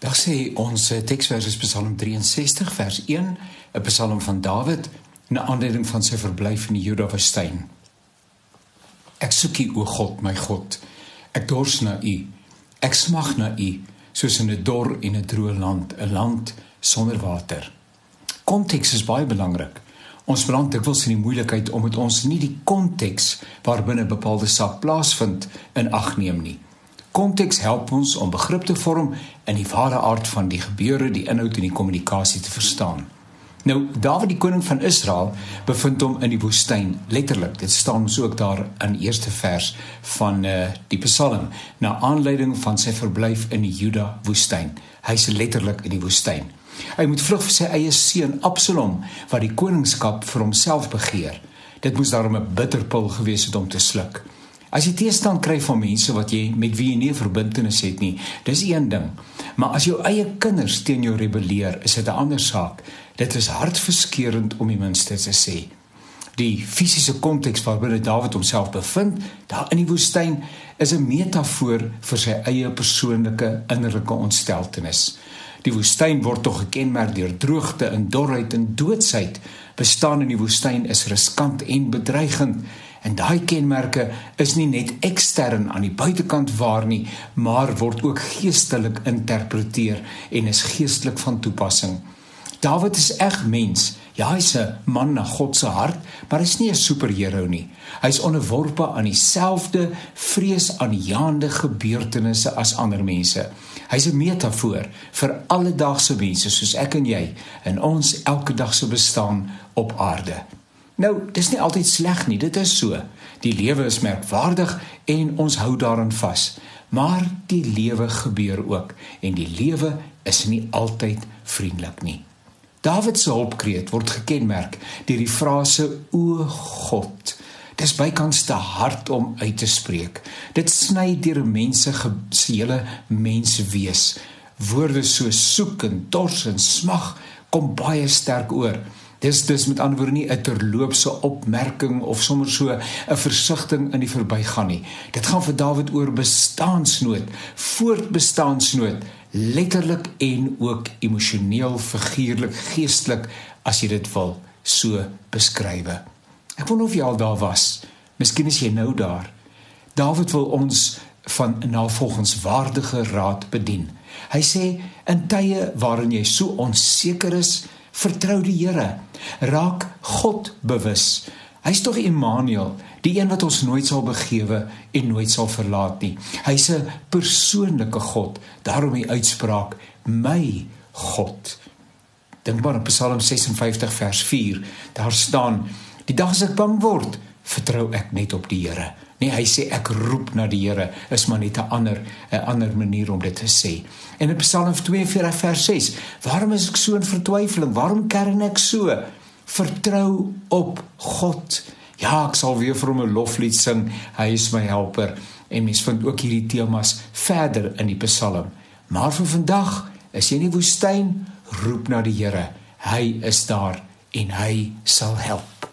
Daar sê ons eh, teksvers is Psalm 63 vers 1, 'n Psalm van Dawid na aanleiding van sy verblyf in die Juda-woestyn. Ek soek U, o God, my God. Ek dors na U. Ek smag na U, soos in 'n dor en 'n droë land, 'n land sonder water. Konteks is baie belangrik. Ons beland dikwels in die moeilikheid om met ons nie die konteks waarbinne bepaalde saak plaasvind in ag neem nie. Konteks help ons om begrip te vorm in die ware aard van die gebeure, die inhoud en die kommunikasie te verstaan. Nou, Dawid die koning van Israel bevind hom in die woestyn, letterlik. Dit staan ons ook daar in eerste vers van uh die Psalm na aanleiding van sy verblyf in die Juda woestyn. Hy's letterlik in die woestyn. Hy moet vlug vir sy eie seun Absalom wat die koningskap vir homself begeer. Dit moes daarom 'n bitterpil gewees het om te sluk. As jy teestand kry van mense wat jy met wie jy nie 'n verbintenis het nie, dis een ding. Maar as jou eie kinders teen jou rebelleer, is dit 'n ander saak. Dit is hartverskeurende om die minste te sê. Die fisiese konteks waarbinne Dawid homself bevind, daar in die woestyn, is 'n metafoor vir sy eie persoonlike innerlike ontsteltenis. Die woestyn word tog gekenmerk deur droogte en dorheid en doodsheid. Bestaan in die woestyn is riskant en bedreigend. En daai kenmerke is nie net ekstern aan die buitekant waar nie, maar word ook geestelik interpreteer en is geestelik van toepassing. Dawid is eg mens. Ja, hy's 'n man na God se hart, maar hy's nie 'n superheld nie. Hy's onderworpe aan dieselfde vreesaanjaende gebeurtenisse as ander mense. Hy's 'n metafoor vir alledaagse mense soos ek en jy in ons elke dag se bestaan op aarde. Nou, dis nie altyd sleg nie, dit is so. Die lewe is merkwaardig en ons hou daaraan vas. Maar die lewe gebeur ook en die lewe is nie altyd vriendelik nie. Dawid se hulpkreet word gekenmerk deur die frase o God. Dis bykans te hard om uit te spreek. Dit sny deur mense se hele menswees. Woorde so soek en dors en smag kom baie sterk oor. Dis dis met ander woorde nie 'n terloopse opmerking of sommer so 'n versigtiging in die verbygaan nie. Dit gaan vir Dawid oor bestaansnood, voortbestaansnood, letterlik en ook emosioneel, figuurlik, geestelik as jy dit wil so beskryf. Ek wonder of jy al daar was. Miskien is jy nou daar. Dawid wil ons van navolgenswaardige raad bedien. Hy sê in tye waarin jy so onseker is, vertrou die Here. Raak God bewus. Hy's tog Immanuel, die een wat ons nooit sal begewe en nooit sal verlaat nie. Hy's 'n persoonlike God. Daarom die uitspraak: "My God." Dink maar op Psalm 56 vers 4. Daar staan: "Die dag as ek bang word, vertrou ek net op die Here." Nee, hy sê ek roep na die Here, is maar net 'n ander 'n ander manier om dit te sê. En in Psalm 42 vers 6, waarom is ek so in vertwyfeling? Waarom kern ek so? Vertrou op God. Ja, ek sal weer vir hom 'n loflied sing. Hy is my helper. En mens vind ook hierdie temas verder in die Psalm. Maar vir vandag, is jy in die woestyn, roep na die Here. Hy is daar en hy sal help.